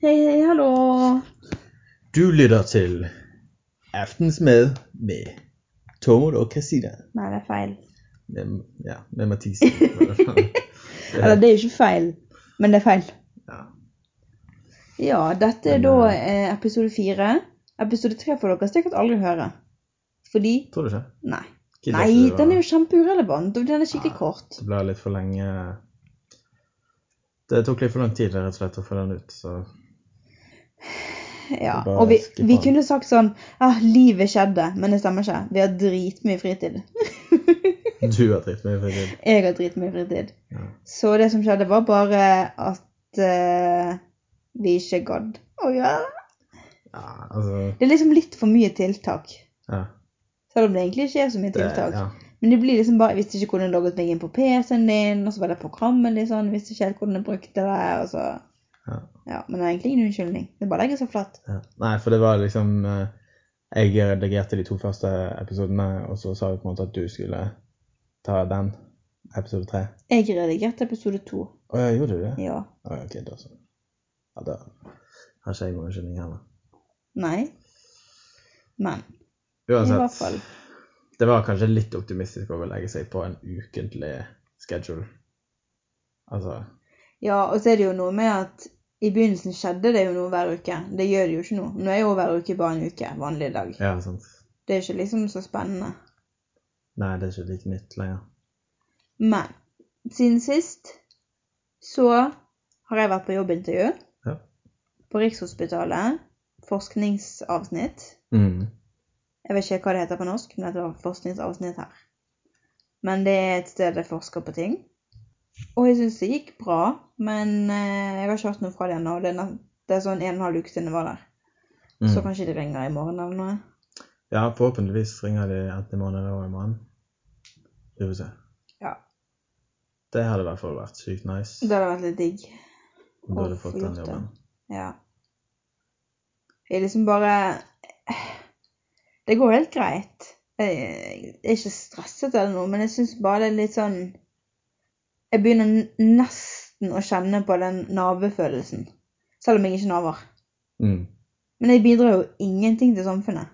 Hei, hei, hallo. Du lytter til Aftensmad med Tormod og Christina. Nei, det er feil. Med, ja, med Mathisen. Eller, det er jo ikke feil, men det er feil. ja. Ja, dette er Men, da eh, eh, episode fire. Episode tre får dere sikkert aldri høre. Fordi Tror du ikke? Nei. Ikke Nei, du den er jo kjempeurelevant, og den er skikkelig Ja. kort. Det ble litt for lenge Det tok litt for lang tid rett og slett å få den ut, så Ja, og vi, vi kunne sagt sånn ah, livet skjedde, men det stemmer ikke. Vi har dritmye fritid. du har dritmye fritid. Jeg har dritmye fritid. Ja. Så det som skjedde, var bare at uh, vi ikke gadd å gjøre det. ja, altså Det er liksom litt for mye tiltak. Ja. Selv om det egentlig ikke er så mye Det, tiltak. ja. Men det blir liksom bare, jeg visste ikke hvordan jeg logget meg inn på PC-en din, og så var det programmet litt sånn, jeg visste ikke helt hvordan jeg brukte det, og så... Ja. Ja, men det er egentlig ingen unnskyldning. Det bare legger legge seg flatt. Ja. Nei, for det var liksom eh, Jeg redigerte de to første episodene, og så sa vi på en måte at du skulle ta den, episode tre. Jeg redigerte episode to. Å ja, gjorde du det? Ja. Ja, ok, da så. Ja, da har ikke jeg noen unnskyldning heller. Nei. Men, i hvert fall. det var kanskje litt optimistisk å legge seg på en ukentlig schedule. Altså Ja, og så er det jo noe med at i begynnelsen skjedde det jo noe hver uke. Det gjør det jo ikke nå. Nå er jo hver uke bare en uke, vanlig dag. Ja, sant. Det er ikke liksom så spennende. Nei, det er ikke like nytt lenger. Men, siden sist så har jeg vært på jobbintervju. Ja. På Rikshospitalet. Forskningsavsnitt. Mm. Jeg vet ikke hva det heter på norsk, men det var forskningsavsnitt her. Men det er et sted jeg forsker på ting. Og jeg syns det gikk bra, men eh, jeg har ikke hørt noe fra det ennå. Det, det er sånn en og en halv uke siden jeg var der. Mm. Så kanskje de ringer i morgen eller noe. Ja, forhåpentligvis ringer de enten i morgen eller i morgen. Vi får se. Ja. Det hadde i hvert fall vært sykt nice Det hadde vært litt digg. om du hadde fått den jobben. Ja. Jeg liksom bare Det går helt greit. Jeg er ikke stresset eller noe, men jeg syns bare det er litt sånn Jeg begynner nesten å kjenne på den navefølelsen. Selv om jeg ikke naver. Mm. Men jeg bidrar jo ingenting til samfunnet.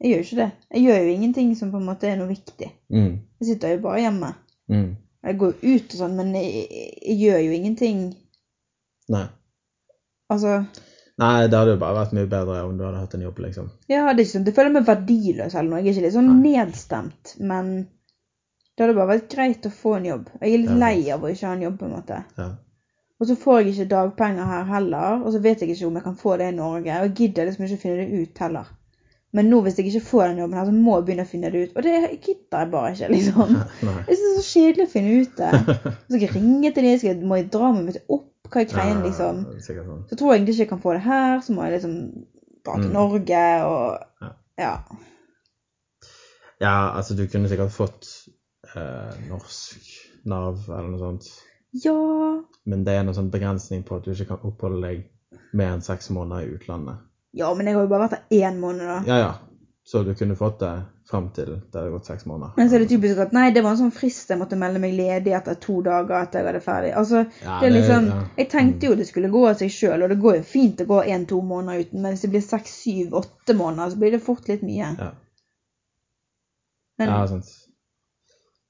Jeg gjør jo ikke det. Jeg gjør jo ingenting som på en måte er noe viktig. Mm. Jeg sitter jo bare hjemme. Mm. Jeg går jo ut og sånn, men jeg, jeg gjør jo ingenting Nei. Altså Nei, det hadde jo bare vært mye bedre om du hadde hatt en jobb, liksom. Ja, det er ikke sånn, Det føler meg verdiløs eller noe. Jeg er ikke litt sånn nedstemt, men det hadde bare vært greit å få en jobb. Jeg er litt Ja, lei av å ikke ha en jobb, på en måte. Ja. Og så får jeg ikke dagpenger her heller, og så vet jeg ikke om jeg kan få det i Norge. Og jeg gidder liksom ikke å finne det ut heller. Men nå hvis jeg ikke får den jobben her, så må jeg begynne å finne det ut. Og det gidder jeg bare ikke, liksom. Jeg synes det er så kjedelig å finne ut det. Så skal jeg ringe til dem, skal jeg, må jeg dra meg litt opp, hva er greien, liksom. Sånn. Så tror jeg egentlig ikke jeg kan få det her, så må jeg liksom dra til Mm. Norge og Ja. ja. Ja, altså du kunne sikkert fått eh, norsk Nav eller noe sånt. Ja, Men det er noen sånn begrensning på at du ikke kan oppholde deg mer enn seks måneder i utlandet. Ja, men jeg har jo bare vært der én måned, da. Ja, ja. Så du kunne fått det fram til det hadde gått seks måneder. Men så er det typisk at nei, det var en sånn frist jeg måtte melde meg ledig etter to dager etter jeg hadde ferdig. Altså, Ja, det er liksom, ja. Jeg tenkte jo det skulle gå av seg sjøl, og det går jo fint å gå én-to måneder uten, men hvis det blir seks, syv, åtte måneder, så blir det fort litt mye. Ja, Men ja sant.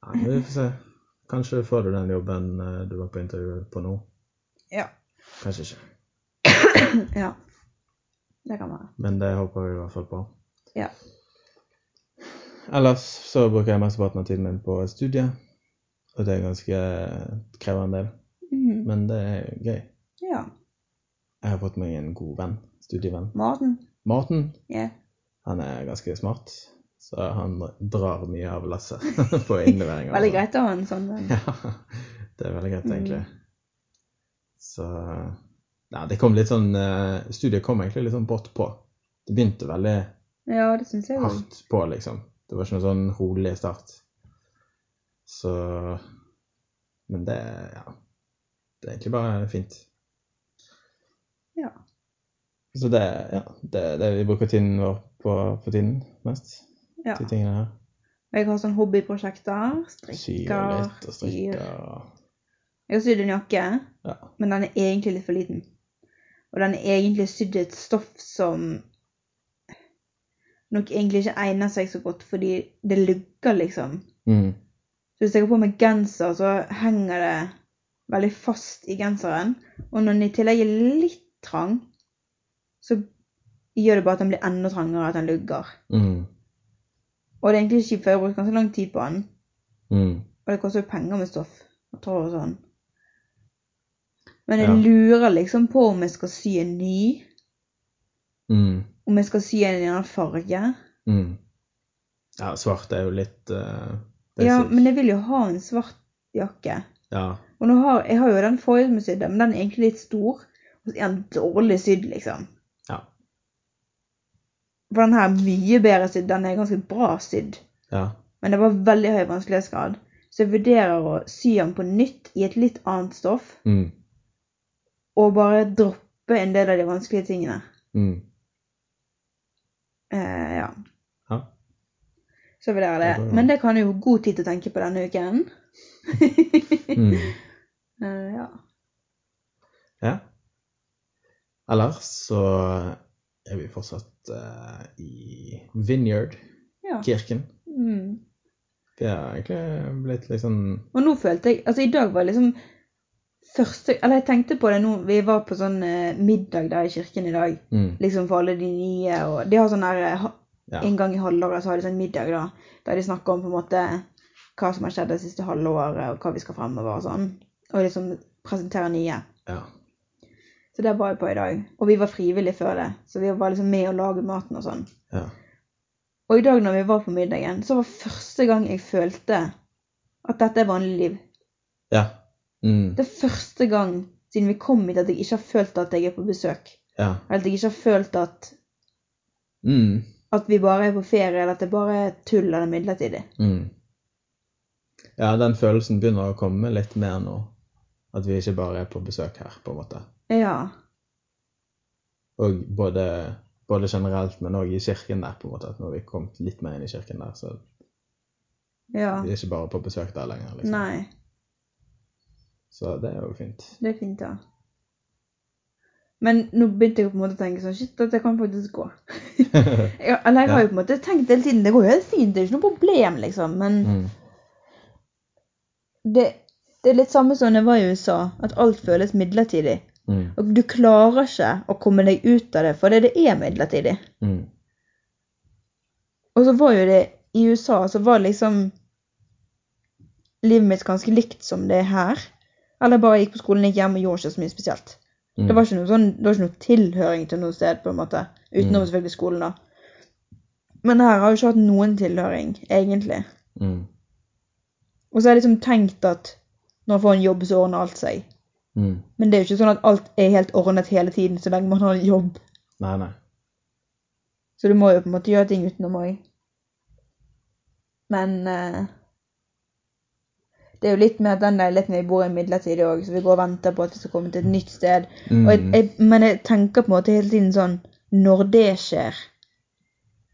Ja, vi får se. Kanskje får du den jobben eh, du var på intervju på nå. ja. Kanskje ikke. ja. Det kan være. Men det håper vi i hvert fall på. Ja. Ellers så bruker jeg mesteparten av tiden min på studiet, Og det er ganske krevende, Mhm. men det er gøy. Ja. Jeg har fått meg en god venn. Studievenn. Martin. Martin. Ja. Han er ganske smart, så han drar mye av lasset på innlevering. av- Veldig greit å ha en sånn venn. Ja, det er veldig greit, Mm. egentlig. Så Ja, det kom litt sånn eh, Studiet kom egentlig litt sånn brått på. Det begynte veldig Ja, det synes jeg hardt på, liksom. Det var ikke noe sånn rolig start. Så Men det Ja. Det er egentlig bare fint. Ja. Så det ja, det er det vi bruker tiden vår på for tiden mest. Ja. De tingene her. Jeg har sånn hobbyprosjekter. Syr Strikker. og strikker. Jeg har sydd en jakke, Ja. men den er egentlig litt for liten. Og den er egentlig sydd et stoff som nok egentlig ikke egner seg så godt, fordi det lugger, liksom. Mm. Så hvis jeg har på meg genser, så henger det veldig fast i genseren. Og når den i tillegg er litt trang, så gjør det bare at den blir enda trangere, at den lugger. Mm. Og det er egentlig kjipt, for jeg har brukt ganske lang tid på den. Mm. Og det koster jo penger med stoff og tråd og sånn. Men jeg Ja. lurer liksom på om jeg skal sy en ny. Mm. Om jeg skal sy en i en annen farge. Mm. Ja, svart er jo litt uh, Ja, men jeg vil jo ha en svart jakke. Ja. Og har, jeg har jo den forrige som jeg sydde, men den er egentlig litt stor. Og så er den dårlig sydd, liksom. For den her er mye bedre sydd. Den er ganske bra sydd. Ja. Men det var veldig høy vanskelighetsgrad. Så jeg vurderer å sy den på nytt i et litt annet stoff. Mm. Og bare droppe en del av de vanskelige tingene. Mm. Eh, ja. Ja. Så vurderer jeg Det det. Men det kan jo god tid til å tenke på denne uken. Mm. Eh, ja. ja. Ellers fortsatt uh, i Vineyard, ja. kirken. Mm. Det har egentlig blitt litt sånn Og nå følte jeg Altså, i dag var liksom første Eller jeg tenkte på det nå Vi var på sånn eh, middag der i kirken i dag. mm. Liksom for alle de nye og De har sånn der eh, ha- Ja. En gang i halvåret så har de sånn middag, da. Der de snakker om på en måte hva som har skjedd det siste halvåret, og hva vi skal fremover og sånn. Og liksom presentere nye. ja. Så det var jeg på i dag. Og vi var frivillige før det, så vi var liksom med å lage maten og sånn. Ja. Og i dag når vi var på middagen, så var første gang jeg følte at dette er vanlig liv. Ja. Mm. Det er første gang siden vi kom hit at jeg ikke har følt at jeg er på besøk. Ja. Eller at jeg ikke har følt at, Mm. at vi bare er på ferie, eller at det bare er tull eller midlertidig. Mm. Ja, den følelsen begynner å komme litt mer nå. At vi ikke bare er på besøk her, på en måte. Ja. Og både, både generelt, men òg i kirken der, på en måte. At nå har vi kommet litt mer inn i kirken der, så Ja. vi er ikke bare på besøk der lenger. liksom. Nei. Så det er jo fint. Det er fint, ja. Men nå begynte jeg på en måte å tenke sånn Shit, dette kan faktisk gå. jeg, eller jeg har jo på en måte tenkt hele tiden Det går jo helt fint, det er ikke noe problem, liksom. Men mm. det, det er litt samme som det var i USA. At alt føles midlertidig. Mm. Og du klarer ikke å komme deg ut av det, for det, det er midlertidig. Mm. Og så var jo det I USA så var liksom livet mitt ganske likt som det er her. Eller jeg bare gikk på skolen, gikk hjem og gjorde ikke så mye spesielt. Mm. Det var ikke noe sånn, det var ikke noe tilhøring til noe sted, på en måte. Utenom Mm. selvfølgelig skolen, da. Men her har jeg jo ikke hatt noen tilhøring, egentlig. Mm. Og så har jeg liksom tenkt at når jeg får en jobb, så ordner alt seg. Mm. Men det er jo ikke sånn at alt er helt ordnet hele tiden så lenge man har en jobb. Nei, nei. Så du må jo på en måte gjøre ting utenom òg. Men eh, det er jo litt med at den leiligheten vi bor i midlertidig òg, så vi går og venter på at vi skal komme til et nytt sted. Mm. Jeg, jeg, men jeg tenker på en måte hele tiden sånn Når det skjer,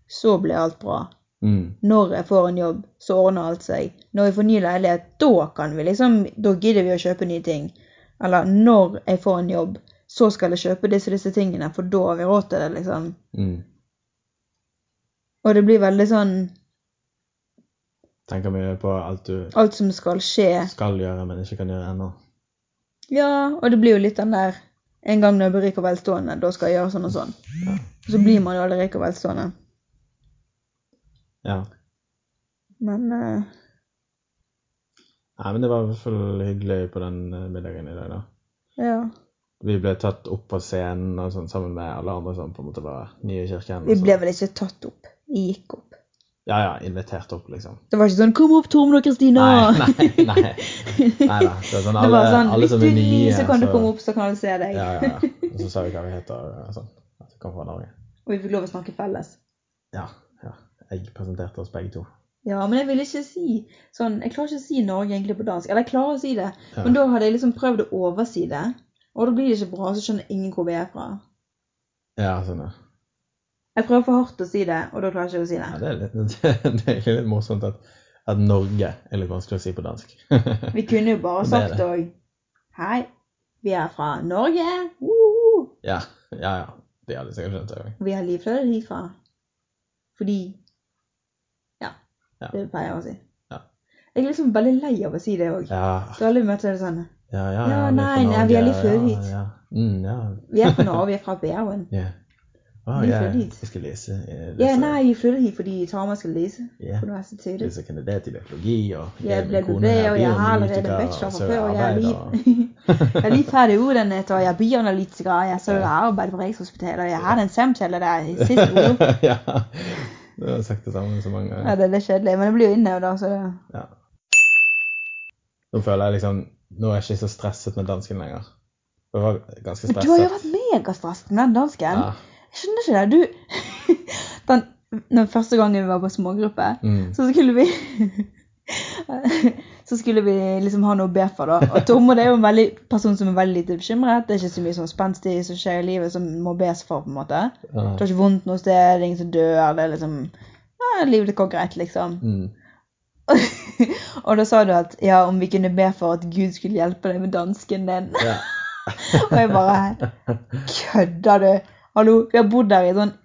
så blir alt bra. Mm. Når jeg får en jobb, så ordner alt seg. Når vi får ny leilighet, da kan vi liksom Da gidder vi å kjøpe nye ting. Eller når jeg får en jobb, så skal jeg kjøpe disse disse tingene, for da har vi råd til det, liksom. Mm. Og det blir veldig sånn Tenker mye på alt du Alt som skal skje. skal gjøre, men ikke kan gjøre ennå. Ja, og det blir jo litt den der En gang når jeg blir rik og velstående, da skal jeg gjøre sånn og sånn. Ja. Så blir man jo aldri rik og velstående. ja. Men eh, Nei, men det var i hvert fall hyggelig på den eh, middagen i dag, da. ja. Vi ble tatt opp på scenen og sånn, sammen med alle andre som på en måte var nye i kirken. Vi ble vel ikke tatt opp. Vi gikk opp. Ja, ja, invitert opp, liksom. Det var ikke sånn 'Kom opp, Tormod og Kristina!' Nei, nei, nei. nei da. Det sånn det var sånn alle Hvis som du er ny, nye, så kan du komme opp, så kan vi se deg. Ja, ja, ja. Og så sa vi hva vi heter og sånn. At vi kom fra Norge. Og vi fikk lov å snakke felles. Ja, ja. Jeg presenterte oss begge to. Ja, men jeg vil ikke si sånn Jeg klarer ikke å si Norge egentlig på dansk. Eller jeg klarer å si det, Ja. men da hadde jeg liksom prøvd å oversi det. Og da blir det ikke bra, så skjønner ingen hvor vi er fra. Ja, sånn, ja. Jeg prøver for hardt å si det, og da klarer jeg ikke å si ja det. det, er litt, det er egentlig litt morsomt at, at Norge er litt vanskelig å si på dansk. Vi kunne jo bare er sagt òg Hei, vi er fra Norge. Woo! Ja, ja. ja. De hadde sikkert skjønt det òg. Vi har livfløyet herfra. fra. Fordi Ja. Det pleier jeg å si. Ja. Jeg er liksom veldig lei av å si det òg. Ja, Du alle møter møtt det sånn ja, ja. Ja, vi er nei, nei, vi er litt før hit. Mm, ja. Vi er fra Norge, vi er fra Bergen. Yeah. Oh, Vi er født hit. Jeg skal lese eh, Ja, nei, vi flyttet hit fordi Tama skal lese yeah. på universitetet. Lese kandidat i biologi, og jeg er min kone er og jeg har allerede bachelor fra før, og jeg er arbeider. Jeg er litt ferdig utdannet, og jeg er bioanalytiker, og jeg så Ja. arbeid på Rikshospitalet, og jeg har en samtale der i siste ord. Du har sagt det samme så mange ganger. Ja, det er litt kjedelig, men det blir jo innøvd, da, så det Ja. Nå føler jeg liksom Nå er jeg ikke så stresset med dansken lenger. Jeg var ganske stresset. Men du har jo vært megastresset med den dansken. Ja. Jeg skjønner ikke det. Du Den, den første gangen vi var på smågruppe, Mm. så skulle vi Så skulle vi liksom ha noe å be for, da. Og Tormod er jo en veldig person som er veldig lite bekymret. Det er ikke så mye sånn spenstig som skjer i livet som må bes for, på en måte. Du har ikke vondt noe sted, det er ingen som dør, det er liksom ja, Livet går greit, liksom. Mm. og da sa du at ja, om vi kunne be for at Gud skulle hjelpe deg med dansken din. Ja. Og jeg bare Kødder du? Hallo, vi har bodd der i sånn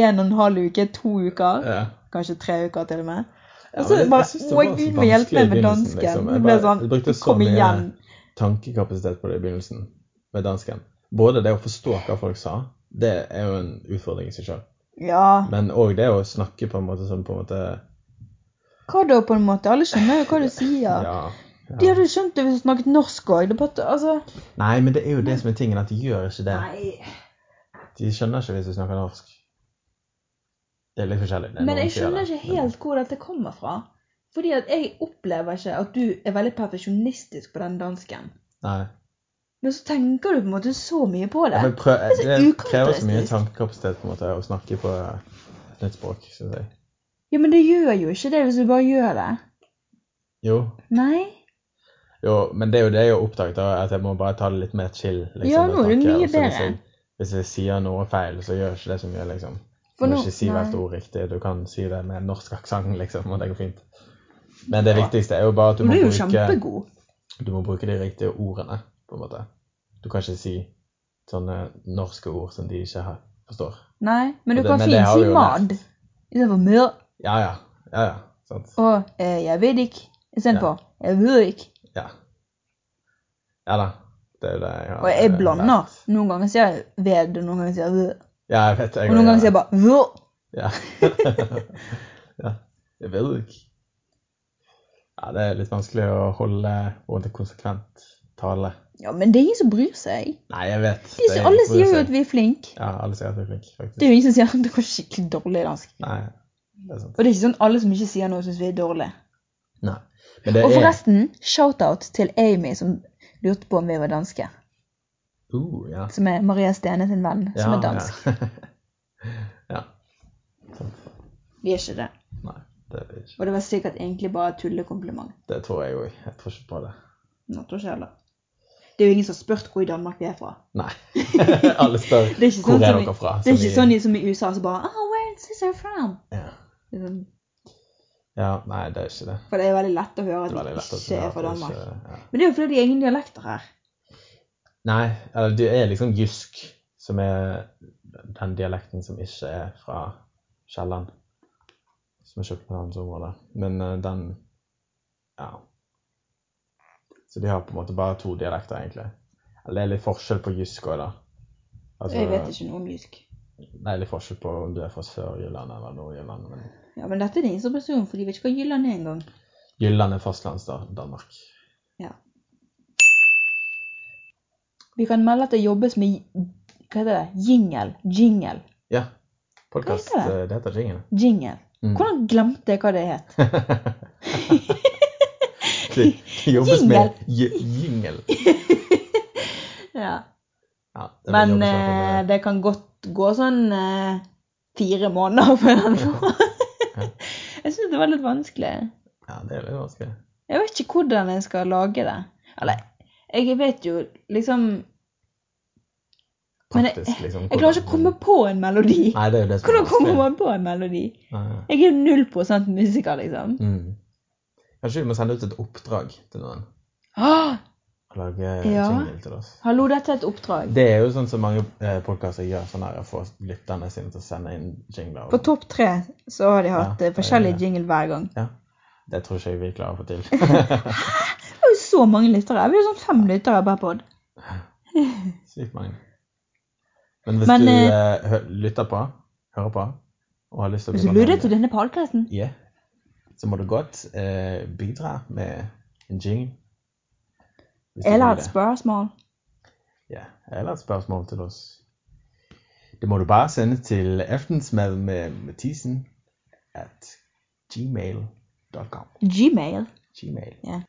en og en halv uke, to uker. ja. Kanskje tre uker til og med. Ja, Og så men jeg- jeg synes det var så Gud må hjelpe meg med dansken. liksom. Jeg bare- sånn jeg brukte så mye- tankekapasitet på det i begynnelsen med dansken. Både det å forstå hva folk sa, det er jo en utfordring i seg sjøl. Ja. Men òg det å snakke på en måte som på en måte Hva da, på en måte? Alle skjønner jo hva du sier. Ja. De hadde jo skjønt det hvis du snakket norsk òg. Altså Nei, men det er jo det som er tingen, at de gjør ikke det. Nei. De skjønner ikke hvis du snakker norsk. Det er litt forskjellig. Det er Men jeg skjønner ikke helt hvor dette kommer fra. Fordi at jeg opplever ikke at du er veldig perfeksjonistisk på den dansken. Nei. Men så tenker du på en måte så mye på det. Ja, prøv, så det krever så mye tankekapasitet på en måte å snakke på et nytt språk, Synes jeg. Ja, men det gjør jo ikke det hvis du bare gjør det. Jo. Nei? jo, men det er jo det jeg har oppdaget, da, at jeg må bare ta det litt mer chill. Liksom, Ja, nå er det mye bedre. Hvis jeg, hvis jeg sier noe feil, så gjør ikke det så mye, liksom. Du må ikke si hvert ord riktig. Du kan si det med norsk aksent, liksom, og det går fint. Men det Ja. viktigste er jo bare at du må, du er jo bruke, kjempegod. du må bruke de riktige ordene, på en måte. Du kan ikke si sånne norske ord som de ikke forstår. Nei, men du Det- kan fint si mad istedenfor mør. Ja, ja. Ja, ja. Sant. Og eh, jeg vet ikke istedenfor jeg vet ikke. Ja. Ja da. Det er jo det jeg har Og jeg blander. Noen ganger sier jeg ved, og noen ganger sier jeg ved. Ja, jeg vet. Jeg Og noen ganger sier jeg bare vå. Ja. ja. Jeg vet ikke. Ja, det er litt vanskelig å holde en konsekvent tale. Ja, men det er ingen som bryr seg. Nei, jeg vet. De, Det er alle sier jo at vi er flinke. Ja, alle sier at vi er flink, faktisk. Det er jo ingen som sier at det er skikkelig dårlig dansk. Nei, det er sant. Og det er ikke sånn alle som ikke sier noe, syns vi er dårlige. Nei. Men det Og er forresten, shout-out til Amy som lurte på om vi var danske. Uh, ja. Som er Maria Stene sin venn, som er dansk. Ja. ja. Sant. Vi er ikke det. Nei, det er vi ikke. Og det var sikkert egentlig bare tullekompliment. Det tror jeg òg. Jeg tror ikke på det. Nå tror ikke jeg heller. Det er jo ingen som har spurt hvor i Danmark vi er fra. Nei. alle spør Det er ikke sånn er som i- dere fra. Det er ikke i- sånn som i USA som bare oh, where is this from? Ja. Sånn- ja, nei, det er ikke det. For det er veldig lett å høre at å ikke er fra Danmark. ikke- ja. Men det er jo fordi de har ingen dialekter her. Nei, eller det er liksom jysk som er den dialekten som ikke er fra Kielland. Som er Københavnsområdet. Men uh, den Ja. Så de har på en måte bare to dialekter, egentlig. Eller det er litt forskjell på jysk òg, da. Altså, Jeg vet ikke noe om jysk. Det er litt forskjell på om du er fra Sør-Jylland eller Nord-Jylland. Men Ja, Men dette er det ingen som bryr seg om, for de vet ikke hva Jylland er engang. Jylland er fastlands-Danmark. Ja. Vi kan melde at det jobbes med hva heter det? Jingle. Jingle. Ja. Podkast. Det? det heter Jingle. Jingle. Mm. Hvordan glemte jeg hva det het? Det jobbes Jingle. med jingle. Ja. Ja, det Men eh, det kan godt gå sånn eh, fire måneder før den går. jeg syns det var litt vanskelig. Ja, det er litt vanskelig. Jeg vet ikke hvordan jeg skal lage det. Eller, jeg vet jo liksom Men jeg, liksom. jeg klarer ikke å komme på en melodi. Nei, det er det som Hvordan kommer man på en melodi? Nei. Jeg er jo null prosent musiker, liksom. Mm. Kanskje vi må sende ut et oppdrag til noen. Ah, lage Ja. jingle til oss. Hallo, dette er et oppdrag. Det er jo sånn som mange eh, podkaster gjør, sånn her å få lytterne sine til å sende inn jingler. På topp tre så har de hatt Ja, eh, er jingle hver gang. Ja. Det tror ikke jeg vi klarer å få til. Hæ? Det er jo så mange lyttere. Vi har sånn fem lyttere per pod. Sykt mange. Men hvis Men, du eh, eh, lytter på, hører på, og har lyst til å Hvis du lytter til denne podcasten, Ja. Så må du godt eh, bidra med en jingle. Eller et spørsmål Ja, eller et spørsmål til oss. Det må du bare sende til aftensmad med Mathisen at gmail.com. Gmail. Gmail.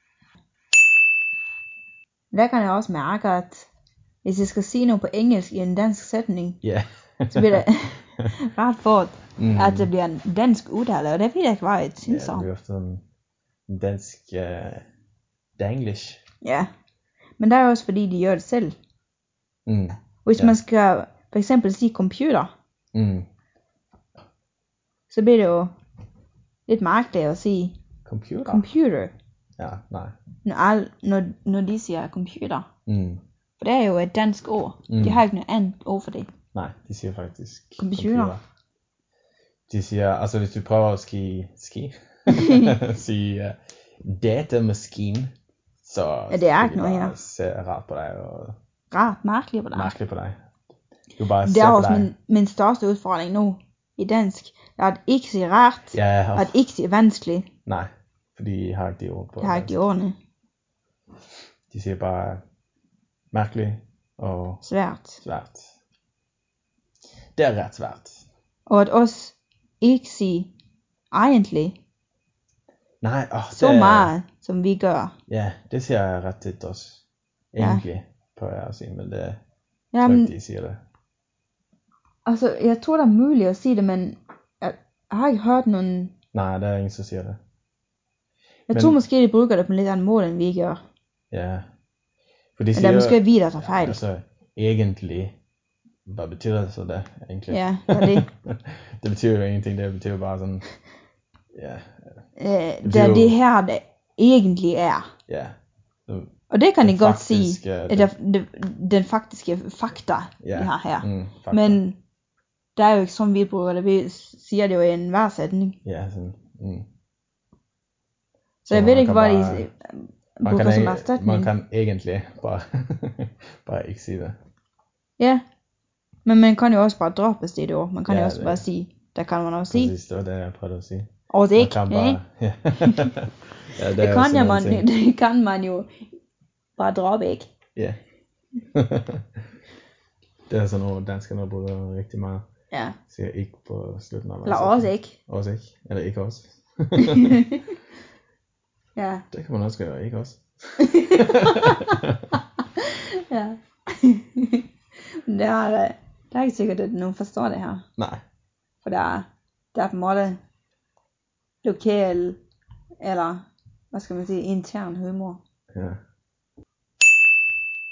Der kan jeg også mærke at hvis jeg skal si noe på engelsk i en dansk setning, yeah. så blir det rart for Mm. at det blir en dansk uttale, og det vil jeg ikke, hvad jeg ja, synes det blir ofte sånn dansk uh, danglish. Ja. Men det er også fordi, de gjør det selv. Mm. Hvis Ja. man skal eksempel sige computer, Mm. så blir det jo litt merkelig å si Computer? computer, ja, nei. når, når de sier computer. Mm. For det er jo et dansk ord. Mm. De har ikke noe annet ord for det. Nei, de sier faktisk Computer. De sier Altså, hvis du prøver å ski Ski? si uh, datamaskin, så Ja, det er ikke noe her. se rart på deg og Rart Merkelig på deg? merkelig på deg. Du bare Det ser er på også deg. min, min største utfordring nå i dansk. Det er at ikke si rart, Ja, at ikke si vanskelig. Nei, for de har ikke de ord på De har ikke de ordene. De sier bare merkelig og Svært. svært. Det er rett svært. Og at oss ikke sier egentlig Nei, åh, det så mye som vi gjør. Ja, det sier jeg rett også. Ja. Egentlig, prøver jeg å si, men det Jamen, ikke de sier det. altså, jeg tror det er mulig å si det, men jeg har ikke hørt noen Nei, det er ingen som sier det. Jeg Men- tror måske, de bruker det på en litt annen måte enn vi gjør. Ja. For de skal det er måske vi, der tager ja, altså, egentlig Hva betyr det så det, egentlig? Ja, det det. betyr jo ingenting. Det betyr jo bare sånn Ja. Øh, det er jo- det her, det egentlig er. ja. Så, Og det kan de godt sige. Eller den, den faktiske fakta, ja. vi har her. Mm, fakta. Men det er jo ikke sånn vi bruker det. Vi sier det jo i enhver setning. Ja, sånn mm. Så jeg vet ikke, hva bare- de man, bruger kan, som erstatning. man kan egentlig bare Bare ikke si det. Ja. Men man kan jo også bare droppe det ord. Man kan Ja, jo også det- bare si Det kan man også si. Præcis, det var det jeg prøvde å si. Og det Man ikke, kan bare ja. ja, Det, er kan man, det kan man jo bare droppe ikke. Ja. det er sånn ord danskerne bruker riktig mye. Ja. Sier ikke på slutten av hver Eller oss ikke. Også ikke. Eller ikke også. Ja. det kan man også gjøre, ikke også. ja. det er, det er ikke sikkert, at noen forstår det her. Nei. For det er, det er på en måte lokal, eller hva skal man si intern humor. Ja.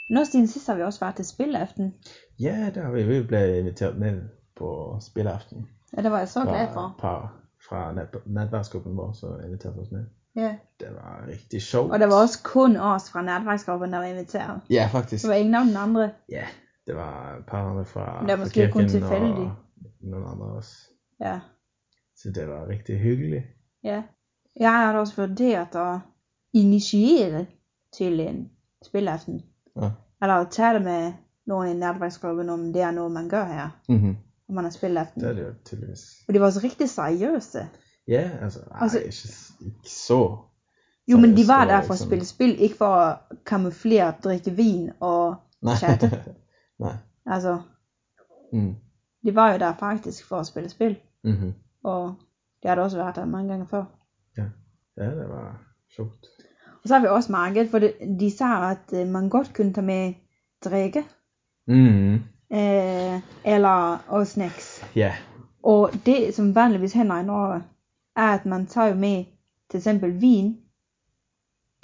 Nå, Stine, sist har vi også vært til spilleaften. ja, det har vi, vi ble inviteret med på spilleaften. Ja, det var jeg så glad for. fra, fra nettverksgruppen vår som så inviteret os med. Ja. Det var riktig sjovt. Og det var også kun oss fra netværksgruppen, der var inviteret. Ja, faktisk. Det var ingen av den andre. Ja, det var et par andre fra, Det fra kirken og noen andre også. Ja. Så det var riktig hyggelig. Ja. Jeg hadde også vurdert å initiere til en spilleaften. Ja. Eller tale med noen i nettverksgruppen om det er noe man gør her. Mm-hmm. Om man har spilleaften. Det er det jo tydeligvis. Og de var også riktig seriøse. Ja, altså, Altså- ikke, ikke så. Jo, men de var der for å sådan- spille spill, ikke for å kamuflere, drikke vin og chatte. Nei. Altså, Mm. de var jo der faktisk for å spille spill. Mm-hmm. Og de hadde også vært der mange ganger før. Ja. ja, det var sjovt. Og så har vi også marked, for de sa at øh, man godt kunne ta med drikke, Mm. Eh, eller og snacks. Yeah. Og det, som vanligvis hender i Norge, er, at man tar jo med eksempel vin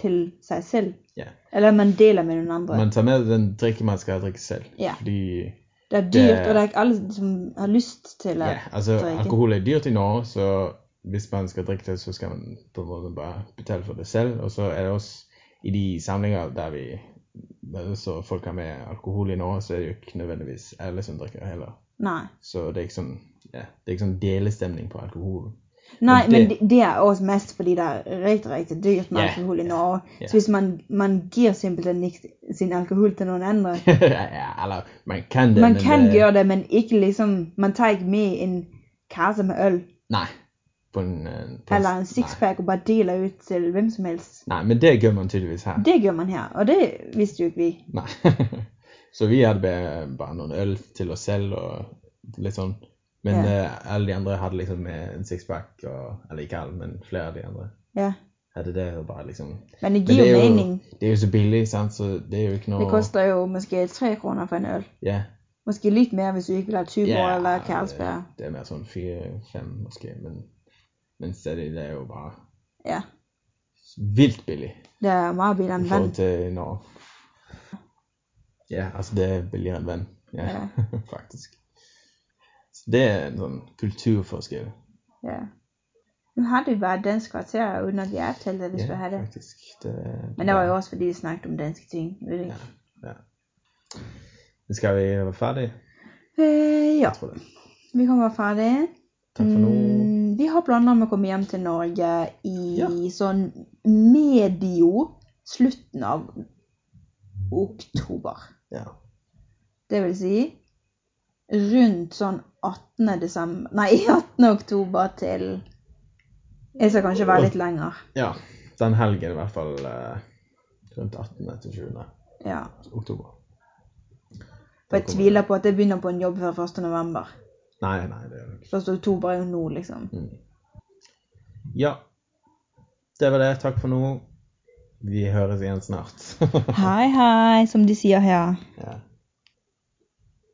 til seg selv. Yeah. Eller man deler med noen andre. man tar med den drikken man skal drikke selv. Yeah. Fordi, det er dyrt, det og det er ikke alle, som har lyst til at ja, altså drikke. alkohol er dyrt i Norge, så hvis man skal drikke det, så skal man på en måte bare betale for det selv. Og så er det også i de samlinger, der vi så folk har med alkohol i Norge, så er det jo ikke nødvendigvis alle som drikker heller. Nei. Så det er ikke sånn ja, det er ikke sånn delestemning på alkohol. Nej, Men men det- det, det er også mest fordi det er riktig, riktig dyrt med yeah, alkohol i Norge. ja. Så hvis man, man gir simpelthen ikke sin alkohol til noen andre. ja, eller man kan det, Man men kan det, gjøre det, men ikke liksom, man tar ikke med en kasse med øl, Nei. På en, eh, på eller en sixpack og bare deler ut til hvem som helst. Nei. Nei, men det gjør man tydeligvis her. Det gjør man her, og det visste jo ikke vi. Nei. så vi hadde bare noen øl til oss selv og litt sånn. Men yeah. uh, alle de andre hadde liksom med en sixpack, eller ikke alle, men flere av de andre Yeah. hadde det og bare liksom men det Men det jo mening. det er jo så billig, sant, så det er jo ikke noe Det koster jo måske tre kroner for en øl. Ja. Måske litt mer hvis du ikke vil ha Tuborg yeah, eller Carlsberg. Det er mer sånn fire-fem, måske, men, men stedet det er jo bare yeah. vilt billig det er meget billigere i end forhold til Norge. Ja, altså det er billigere enn venn. Ja, yeah. faktisk. Det er en sånn kulturforskjell. Ja. Nå hadde vi bare dansk kvarter, under vi avtalte det, hvis vi hadde. det. faktisk. Det, Men det var jo også fordi, vi snakket om danske ting. Vet du? Ja. Men Skal vi være ferdige? Eh, ja, tror det. vi kommer være ferdige. Takk for nå. Mm, vi har planer om å komme hjem til Norge i Ja. sånn medio slutten av oktober. Ja. Det vil si rundt sånn 18. desember Nei, 18. oktober til Jeg skal kanskje være litt lenger. ja. Den helgen i hvert fall eh, rundt 18. til 20. Ja. oktober. For jeg tviler på at jeg begynner på en jobb før 1. november. Nei, nei, det gjør ikke. 1. oktober er jo nå, liksom. Mm. Ja. Det var det. Takk for nå. Vi høres igjen snart. Hei, hei, som de sier her. ja.